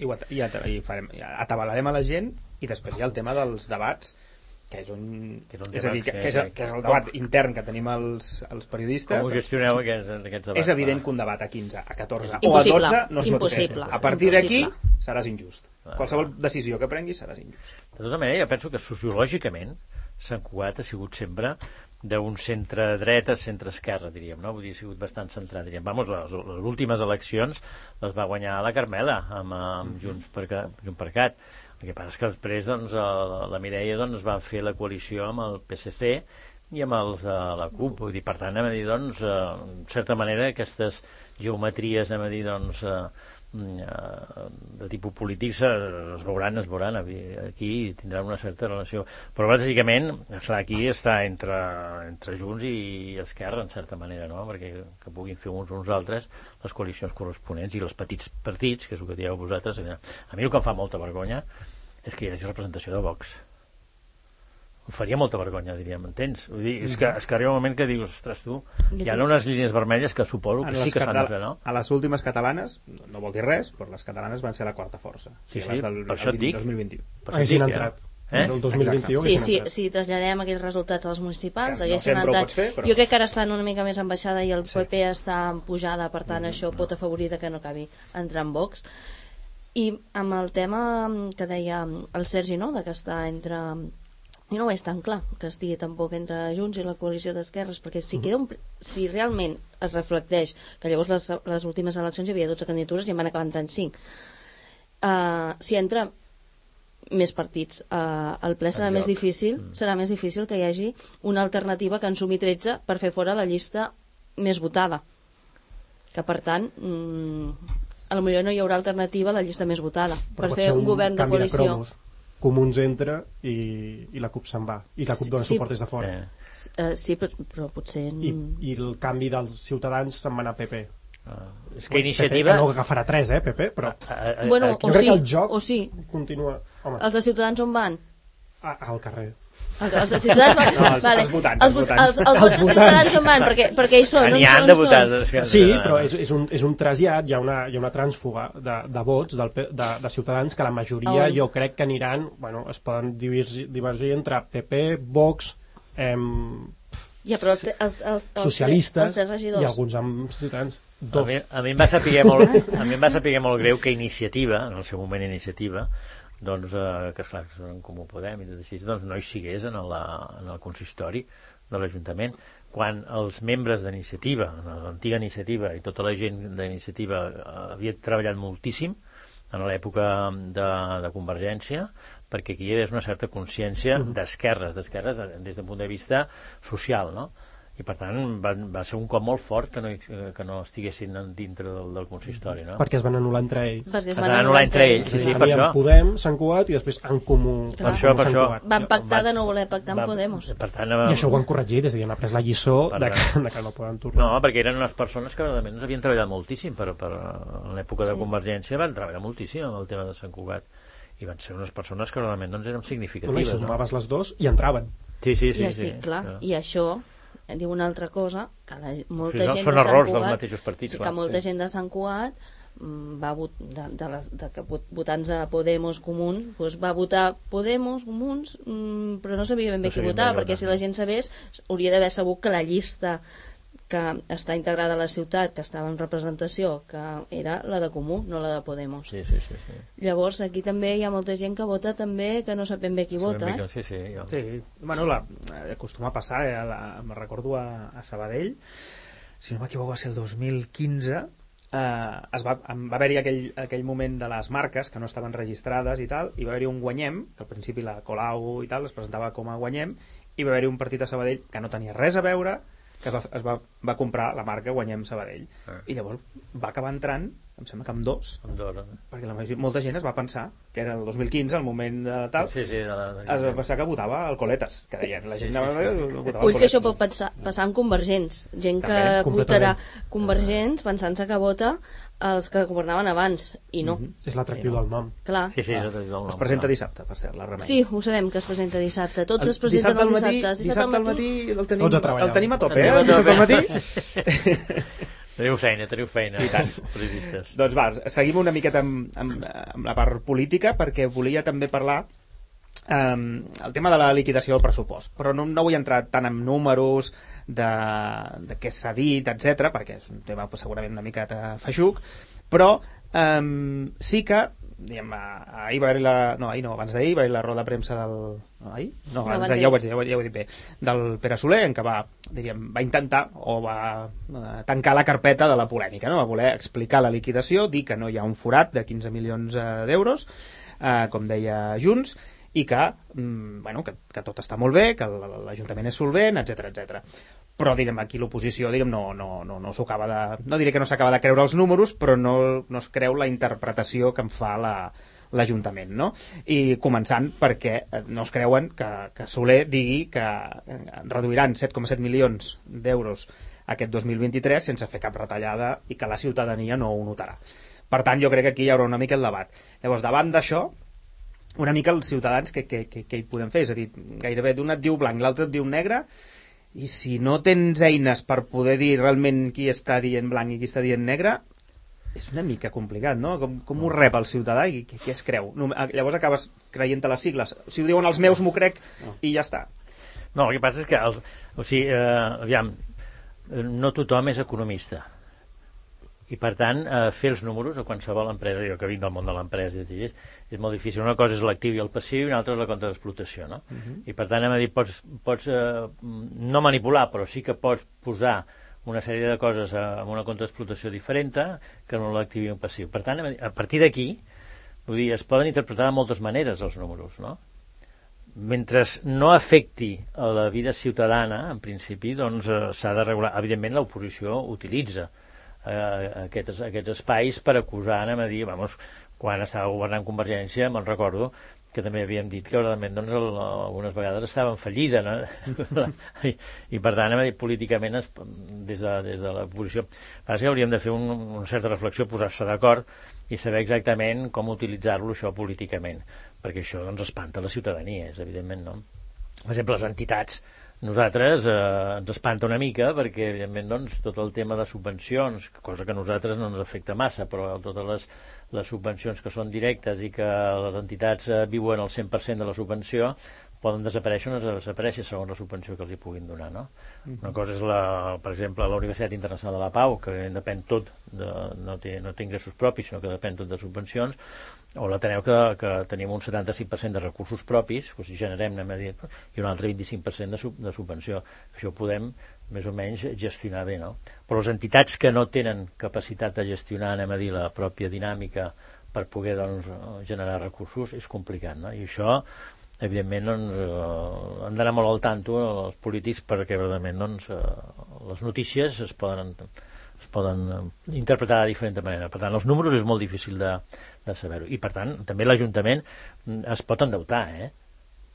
I, ho at i, at i farem, atabalarem a la gent i després hi ha el tema dels debats que és un, Que és un és a dir, que, que- és, el- que és el debat intern que tenim els, els periodistes Com ho gestioneu aquests, aquests debats? és evident que un debat a 15, a 14 Impossible, o a 12 no es pot fer. A partir d'aquí seràs injust. Qualsevol decisió que prenguis seràs injust. De tota manera, jo penso que sociològicament Sant Cugat ha sigut sempre d'un centre dreta, centre esquerra, diríem, no? Vull dir, ha sigut bastant centrat, diríem. Vamos, les, les últimes eleccions les va guanyar la Carmela amb, amb Junts, per, Junts per Cat. El que passa és que després doncs, la, la Mireia doncs, va fer la coalició amb el PSC i amb els de la CUP. Vull dir, per tant, anem a dir, doncs, eh, en certa manera, aquestes geometries, anem a dir, doncs, eh, mm, eh, de tipus polític es veuran, es veuran aquí tindran una certa relació però bàsicament esclar, aquí està entre, entre Junts i Esquerra en certa manera, no? perquè que puguin fer uns uns altres les coalicions corresponents i els petits partits, que és el que dieu vosaltres a mi el que em fa molta vergonya és que hi hagi representació de Vox em faria molta vergonya, diríem, entens? Vull dir, és, que, és que arriba un moment que dius, ostres, tu, hi ha unes línies vermelles que suposo que sí que s'han de fer, no? A les últimes catalanes, no, no vol dir res, però les catalanes van ser la quarta força. Sí, sí, del, per això et dic. 2021. Per això dic, entrat. Eh? El 2021 Sí, sí, si traslladem aquests resultats als municipals, Que no haguessin ho entrat. fer, però- Jo crec que ara estan una mica més en baixada i el Sí. PP està en pujada, per tant això pot afavorir de que no acabi entrar en Vox. I amb el tema que deia el Sergi, no?, de que està entre jo no ho veig tan clar que estigui tampoc entre Junts i la coalició d'esquerres perquè si, queda un, si realment es reflecteix que llavors les, les últimes eleccions hi havia 12 candidatures i en van acabar entrant 5 uh, si entra més partits uh, el ple serà En més difícil Mm. serà més difícil que hi hagi una alternativa que en sumi 13 per fer fora la llista més votada que per tant mm, a lo millor no hi haurà alternativa a la llista més votada Però per fer ser un govern de coalició cromos. Comuns entra i, i la CUP se'n va. I la CUP dona Sí, suport des de fora. Eh, uh, sí, però, però potser I, I el canvi dels ciutadans se'n va anar a PP. ah, és que iniciativa... que no agafarà 3, eh, PP, però Ah, ah, Bueno, aquí- o jo crec sí, que el joc o sí. continua... Home, els de Ciutadans on van? a, al carrer. El- Els de Ciutadans van... No, els- els votants, Els, els vot- votants. els, els vots de Ciutadans on van? Perquè, perquè hi són, N'hi han on de que- Sí, però és, és, un, és un trasllat, hi ha una, hi ha una trànsfuga de, de vots del, de, de ciutadans que la majoria On? jo crec que aniran, bueno, es poden divergir, divergir entre PP, Vox, em, Ja, però els, els, els, els, socialistes els regidors. i alguns amb ciutadans. A Dos. mi, a mi em va saber molt, a mi em va saber molt greu que Iniciativa, en el seu moment Iniciativa, doncs, eh, que esclar, són com ho podem i tot així, doncs no hi sigués en, la, en el consistori de l'Ajuntament. Quan els membres d'iniciativa, l'antiga iniciativa i tota la gent d'iniciativa eh, havia treballat moltíssim en l'època de, de Convergència perquè aquí hi hagués una certa consciència d'esquerres, d'esquerres eh, des del punt de vista social, no? I per tant va, va ser un cop molt fort que no, hi- que no estiguessin dintre del, del consistori no? perquè es van anul·lar entre ells. Perquè es Es van van anul·lar anul·lar entre ells, sí, sí, per això. Podem, Sant Cugat i després en comú. Per en això, comú per això. Van pactar Va- de no voler pactar amb Va- Podemos. Per tant, I això ho han corregit, és a dir, han après la lliçó de que, de que no poden tornar. No, perquè eren unes persones que realment havien treballat moltíssim per, per, en l'època de Sí. Convergència van treballar moltíssim amb el tema de Sant Cugat i van ser unes persones que realment doncs, eren no, i significatives no? sumaves les dos i entraven. sí, sí, sí, I així, sí, clar, i això eh, diu una altra cosa que la, molta Sí, no, gent són de Sant errors dels Cugat, mateixos partits, sí, clar, que molta sí. gent de Sant Cugat mm, va vot, de, de, les, de que vot- votants a Podemos Comuns doncs va votar Podemos Comuns mm, però no sabia ben bé No qui votar perquè si la gent sabés hauria d'haver sabut que la llista que està integrada a la ciutat que estava en representació que era la de Comú, no la de Podemos sí, sí, sí, sí. llavors aquí també hi ha molta gent que vota també que no sap ben bé qui vota Sabem eh? sí, sí, jo. Sí, bueno, la, eh, acostuma a passar, eh, la, me recordo a, a Sabadell, si no m'equivoco va ser el 2015, eh, es va, va haver-hi aquell, aquell moment de les marques que no estaven registrades i tal, i va haver-hi un guanyem, que al principi la Colau i tal es presentava com a guanyem, i va haver-hi un partit a Sabadell que no tenia res a veure, que es va, es va, va comprar la marca Guanyem Sabadell. Ah. I llavors va acabar entrant, em sembla que amb dos, Andorra. perquè la major, molta gent es va pensar que era el 2015, el moment de tal, Sí, sí, de la, de... es va pensar que votava al Coletes, que deien, la gent anava a votava Ull al que això pot passar, passar amb convergents. Gent que També, votarà completament. convergents pensant-se que vota els que governaven abans. I no. És l'atractiu del nom. Clar. Sí, sí, és el nom, Es presenta no. dissabte, per cert, la Remei. Sí, ho sabem que es presenta dissabte. Tots El es presenten dissabte els al matí, dissabtes. Dissabte al matí el tenim, Tots a treballar. el tenim a tope, eh? tenim a El dissabte al tope. matí. Teniu feina, teniu feina. I tant. Periodistes. doncs va, seguim una miqueta amb, amb, amb la part política, perquè volia també parlar um, el tema de la liquidació del pressupost. Però no, no vull entrar tant en números de, de què s'ha dit, etc perquè és un tema pues, segurament una miqueta feixuc, però um, sí que diguem, ah, ahir va haver la... No, ahir no, abans d'ahir va haver la roda de premsa del... No, ahir? No, No, abans abans d'ahir, ja, ho vaig dir, ja, ho, ja ho he dit bé. Del Pere Soler, en què va, diríem, va intentar o va eh, tancar la carpeta de la polèmica, no? va voler explicar la liquidació, dir que no hi ha un forat de 15 milions eh, d'euros, eh, com deia Junts, i que, mm, bueno, que, que tot està molt bé, que l'Ajuntament és solvent, etc etc. Però, direm, aquí l'oposició, direm, no, no, no, no s'ho acaba de... No diré que no s'acaba de creure els números, però no, no es creu la interpretació que en fa la, l'Ajuntament, no? I començant perquè eh, no es creuen que, que Soler digui que eh, reduiran 7,7 milions d'euros aquest 2023 sense fer cap retallada i que la ciutadania no ho notarà. Per tant, jo crec que aquí hi haurà una mica el debat. Llavors, davant d'això, una mica els ciutadans que, que, que, que hi podem fer? És a dir, gairebé d'un et diu blanc, l'altre et diu negre, i si no tens eines per poder dir realment qui està dient blanc i qui està dient negre, és una mica complicat, no? Com, com ho rep el ciutadà i què, què es creu? No, a- llavors acabes creient a les sigles. Si ho diuen els meus, m'ho crec i ja està. No, el que passa és que, els, o sigui, eh, aviam, no tothom és economista. I, per tant, eh, fer els números a qualsevol empresa, jo que vinc del món de l'empresa, és, és molt difícil. Una cosa és l'actiu i el passiu i una altra és la compte d'explotació, no? I, per tant, hem de dir, pots, pots eh, no manipular, però sí que pots posar una sèrie de coses eh, amb una compte d'explotació diferent que en l'actiu i un passiu. Per tant, a partir d'aquí, vull dir, es poden interpretar de moltes maneres els números, no? mentre no afecti a la vida ciutadana, en principi, doncs eh, s'ha de regular. Evidentment, l'oposició utilitza eh, aquests, aquests espais per acusar, anem a dir, vamos, quan estava governant Convergència, me'n recordo, que també havíem dit que realment doncs, el, algunes vegades estava en fallida no? I, i per tant dir, políticament es, des de, des de l'oposició passa que hauríem de fer un, una certa reflexió posar-se d'acord i saber exactament com utilitzar-lo això políticament perquè això doncs espanta la ciutadania és evidentment no per exemple les entitats nosaltres eh, ens espanta una mica perquè evidentment doncs, tot el tema de subvencions cosa que a nosaltres no ens afecta massa però totes les, les subvencions que són directes i que les entitats eh, viuen el 100% de la subvenció poden desaparèixer o no desaparèixer segons la subvenció que els hi puguin donar no? una cosa és la, per exemple la Universitat Internacional de la Pau que depèn tot de, no, té, no té ingressos propis sinó que depèn tot de subvencions o l'Ateneu que, que tenim un 75% de recursos propis, doncs generem anem a dir, i un altre 25% de, sub, de subvenció. Això ho podem més o menys gestionar bé, no? Però les entitats que no tenen capacitat de gestionar, anem a dir, la pròpia dinàmica per poder doncs, generar recursos és complicat, no? I això evidentment doncs, eh, han d'anar molt al tanto els polítics perquè realment doncs, eh, les notícies es poden es poden eh, interpretar de diferent manera. Per tant, els números és molt difícil de, de saber-ho. I, per tant, també l'Ajuntament es pot endeutar, eh?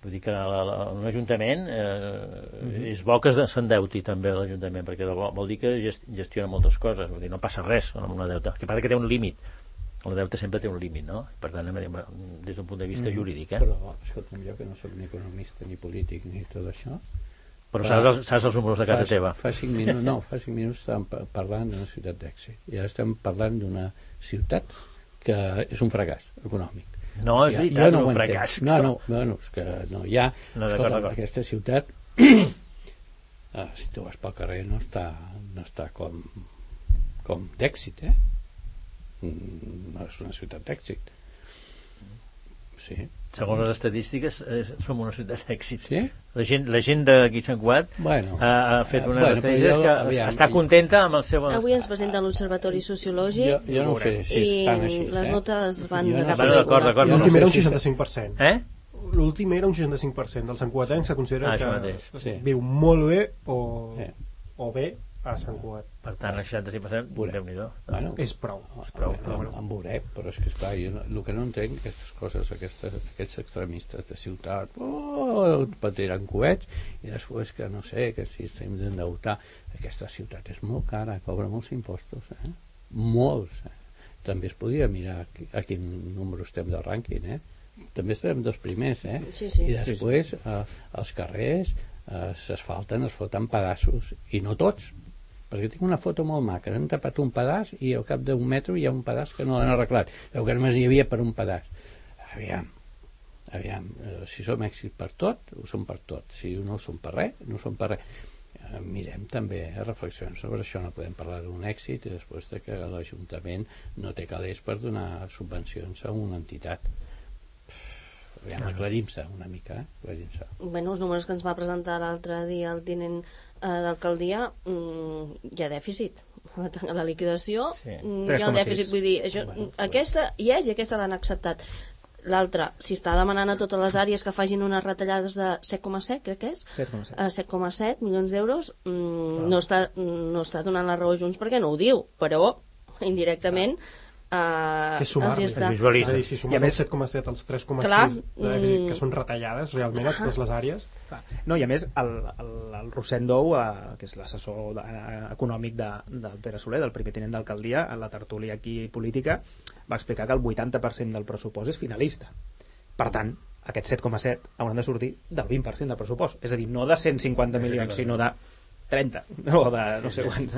Vull dir que la, la, un Ajuntament eh, és bo que s'endeuti també l'Ajuntament, perquè vol, vol dir que gest- gestiona moltes coses, vull dir, no passa res amb una deuta. El que passa que té un límit. El deute sempre té un límit, no? Per tant, des d'un punt de vista jurídic, eh? Però, escolta'm, jo que no sóc ni economista, ni polític, ni tot això... Però fa- saps els, saps els números de casa fa, teva. Fa cinc minuts, no, fa cinc minuts estàvem pa- parlant d'una ciutat d'èxit. I ara estem parlant d'una ciutat que és un fracàs econòmic. No, O és sigui, veritat, jo un fracàs. No, no, bueno, és que no hi ha... No, d'acord, escolta, d'acord. aquesta ciutat, eh, si tu vas pel carrer, no està, no està com, com d'èxit, eh? Mm, No és una ciutat d'èxit. Sí, Segons les estadístiques, eh, som una ciutat d'èxit. sí? La gent, la gent d'aquí Sant Cugat Bueno, ha, ha fet eh, unes bueno, estadístiques jo, que aviam, està contenta amb el seu... Avui ens presenta l'Observatori jo, Sociològic jo no ho sé si i estan així, les eh? notes van Jo de no cap sé. a Bueno, d'acord, d'acord. Jo no L'últim sé era un si- 65%. Eh? L'últim era un 65% dels encuatencs se considera Ah, que mateix. Sí. viu molt bé o, Sí. o bé a Sant Cugat. Per tant, el 65%, Veurem. Déu-n'hi-do. Bueno, És prou. és prou, prou, però- en, en veurem, però és que esclar, jo no, el que no entenc aquestes coses, aquestes, aquests extremistes de ciutat oh, patiran coets i després que no sé, que si estem d'endeutar aquesta ciutat és molt cara, cobra molts impostos eh? molts eh? també es podria mirar a, qui- a quin número estem del rànquing eh? també estem dels primers eh? Sí, sí. i després eh, els carrers eh, s'asfalten, es foten pedaços i no tots perquè tinc una foto molt maca, han tapat un pedaç i al cap d'un metro hi ha un pedaç que no l'han arreglat. Veu que només hi havia per un pedaç. Aviam aviam, eh, si som èxit per tot ho som per tot, si no ho som per res no ho som per res. Eh, mirem també eh, reflexionem sobre això. No podem parlar d'un èxit i després de que l'Ajuntament no té calés per donar subvencions a una entitat. Aviam, aclarim-se una mica eh? aclarim-se. Bueno, els números que ens va presentar l'altre dia el tinent eh, d'alcaldia mm, hi ha dèficit a la liquidació Sí. mm, hi ha 3,6. un dèficit vull dir, això, Bueno, aquesta hi és i aquesta l'han acceptat l'altra, si està demanant a totes les àrees que facin unes retallades de 7,7 crec que és 7,7. a 7,7 milions d'euros mm, no, està, no està donant la raó a Junts perquè no ho diu, però indirectament eh, Que és els hi està Es visualitza. És a dir, si I a sumes el més- 7,7 als 3,6 Clar, de dèficit, mm. que són retallades realment a totes les àrees, Clar. No, i a més, el, el, el Rosendou, eh, que és l'assessor de- eh, econòmic de, del Pere Soler, del primer tinent d'alcaldia, en la tertúlia aquí política, va explicar que el 80% del pressupost és finalista. Per tant, aquests 7,7 hauran de sortir del 20% del pressupost. És a dir, no de 150 milions, sinó de 30, o de no sé quants.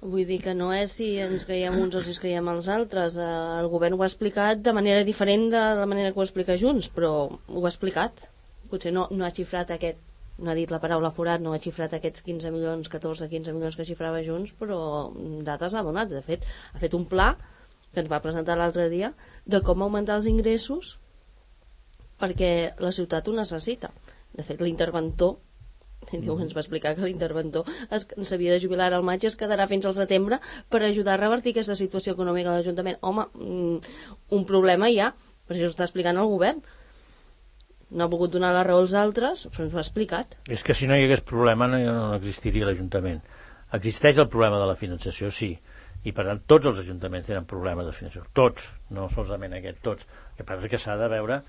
Vull dir que no és si ens creiem uns o si ens creiem els altres. Eh, el govern ho ha explicat de manera diferent de la manera que ho explica Junts, però ho ha explicat. Potser no, no ha xifrat aquest no ha dit la paraula forat, no ha xifrat aquests 15 milions, 14, 15 milions que xifrava Junts, però dates ha donat. De fet, ha fet un pla que ens va presentar l'altre dia de com augmentar els ingressos perquè la ciutat ho necessita. De fet, l'interventor Diu, ens va explicar que l'interventor s'havia de jubilar al maig i es quedarà fins al setembre per ajudar a revertir aquesta situació econòmica de l'Ajuntament. Home, mm, un problema hi ha, per això està explicant el govern. No ha pogut donar la raó als altres, però ens ho ha explicat. És que si no hi hagués problema no, no existiria l'Ajuntament. Existeix el problema de la finançació, sí, i per tant tots els ajuntaments tenen problemes de finançació, tots, no solament aquest, tots. El que passa és que s'ha de veure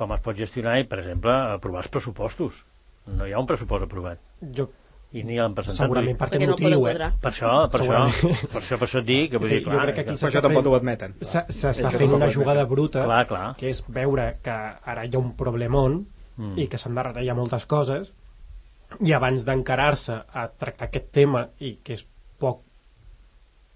com es pot gestionar i, per exemple, aprovar els pressupostos no hi ha un pressupost aprovat. Jo i ni l'han presentat. Segurament per aquest no motiu, podeu eh? Per això, per això, per això, per això et dic que vull Sí, dir, jo clar, crec que aquí Per s'està això tampoc fent- ho admeten. S'està fent una jugada bruta, Clar, clar. que és veure que ara hi ha un problemón Mm. i que s'han de retallar moltes coses i abans d'encarar-se a tractar aquest tema i que és poc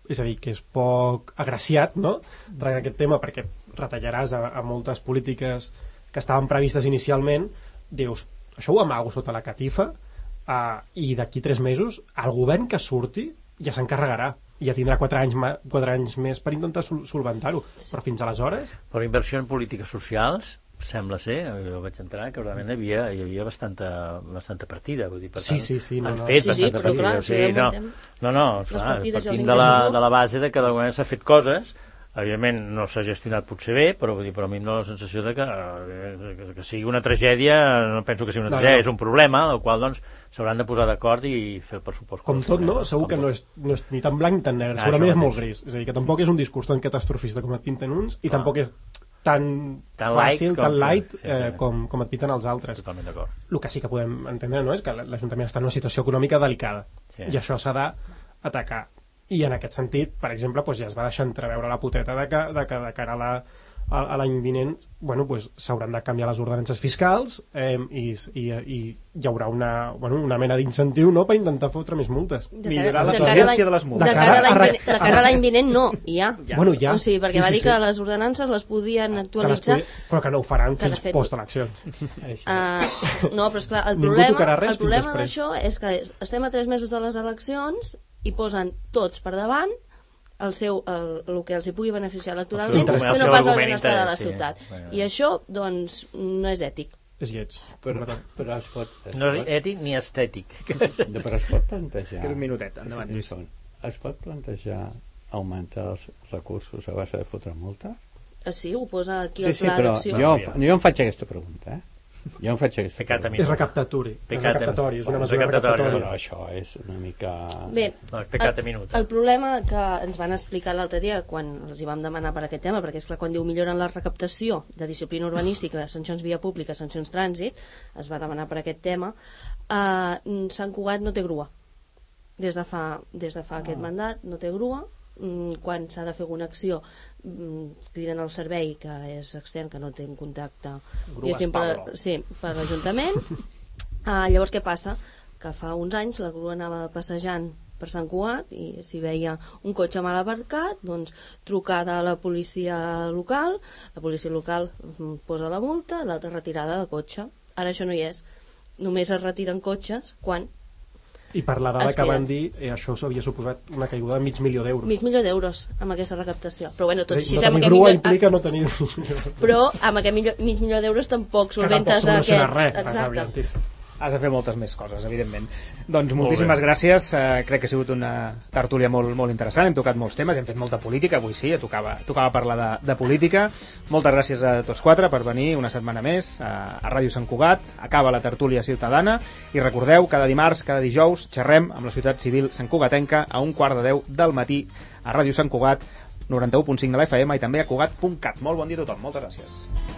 és a dir, que és poc agraciat no? tractar aquest tema perquè retallaràs a, a moltes polítiques que estaven previstes inicialment dius, això ho amago sota la catifa uh, i d'aquí tres mesos el govern que surti ja s'encarregarà i ja tindrà quatre anys, ma- quatre anys més per intentar sol solventar-ho però fins aleshores Però inversió en polítiques socials sembla ser, jo vaig entrar, que realment hi havia, hi havia bastanta, bastanta partida. Vull dir, per Sí, tant, sí, sí, no, han no. fet Sí, sí, bastanta però partida. clar, o si sigui, no, no, no, clar, partint de la, de la base de que d'alguna manera s'ha fet coses evidentment no s'ha gestionat potser bé però, vull dir, però a mi em dóna la sensació de que, eh, que, que sigui una tragèdia no penso que sigui una No, tragèdia, no. és un problema el qual doncs s'hauran de posar d'acord i fer el pressupost com tot, no? Segur que no és, no és ni tan blanc ni tan negre. Ah, Segurament és molt gris. És a dir, que tampoc és un discurs tan catastrofista com et pinten uns i Clar. tampoc és tan, Tan light fàcil, com- tan light sí, sí, eh, sí. com, com et pinten els altres. totalment d'acord El que sí que podem entendre no, és que l'Ajuntament està en una situació econòmica delicada Sí. i això s'ha d'atacar. I en aquest sentit, per exemple, doncs ja es va deixar entreveure la poteta de que de, que, de cara a la a, l'any vinent bueno, pues, s'hauran de canviar les ordenances fiscals eh, i, i, i hi haurà una, bueno, una mena d'incentiu no, per intentar fotre més multes. De Millorar la presència de les multes. De cara a vinent, de cara a l'any vinent no, ha. Ja. Bueno, ja. O sigui, perquè Sí, va sí, dir sí. que les ordenances les podien Que les actualitzar però que no ho faran que fins fet- post-eleccions. Uh, no, però esclar, el Ningú problema, el problema d'això és que estem a tres mesos de les eleccions i posen tots per davant el, seu, el, el que els hi pugui beneficiar electoralment, però no pas el benestar de la argument ciutat. sí. I això, doncs, no és ètic. És lleig. Però, però es pot... Es no és pot, ètic ni estètic però es pot plantejar... Queda un minutet, endavant, Sí, Lluís. són. Es pot plantejar augmentar els recursos a base de fotre multa? Ah, Sí, ho posa aquí Sí, el sí, pla però d'acció. jo, jo em faig aquesta pregunta, eh? Jo em faig aquesta Pecat a pregunta. És recaptatori. És Pecat recaptatori, és una mesura recaptatori, recaptatòria. Però això és una mica... Bé, No, pecat a minut. El problema que ens van explicar l'altre dia quan els hi vam demanar per aquest tema, perquè és clar, quan diu milloren la recaptació de disciplina urbanística, sancions via pública, sancions trànsit, es va demanar per aquest tema, eh, Sant Cugat no té grua. Des de fa, des de fa aquest mandat no té grua, Mm, quan s'ha de fer alguna acció criden al servei que és extern, que no té un contacte diguéssim, per, sí, per l'Ajuntament Ah, llavors què passa? Que fa uns anys la grua anava passejant per Sant Cugat i si veia un cotxe mal aparcat, doncs trucada a la policia local, la policia local mm, posa la multa, l'altra retirada de cotxe. Ara això no hi és. Només es retiren cotxes quan I per la dada Es que queda. van dir, eh, això s'havia suposat una caiguda de mig milió d'euros. mig milió d'euros amb aquesta recaptació. Però bueno, tot així no tenir que grua milió- implica no tenir... però amb aquest milió, mig milió d'euros tampoc que tampoc solventes soluciona aquest... res. Exacte. Has de fer moltes més coses, evidentment. Doncs Molt moltíssimes bé. gràcies. Eh, crec que ha sigut una tertúlia molt, molt interessant. Hem tocat molts temes, hem fet molta política. Avui sí, tocava, tocava parlar de, de política. Moltes gràcies a tots quatre per venir una setmana més a, a Ràdio Sant Cugat. Acaba la tertúlia ciutadana. I recordeu, cada dimarts, cada dijous, xerrem amb la ciutat civil santcugatenca a un quart de deu del matí a Ràdio Sant Cugat, 91.5 de la FM i també a Cugat.cat. Molt bon dia a tothom. Moltes gràcies.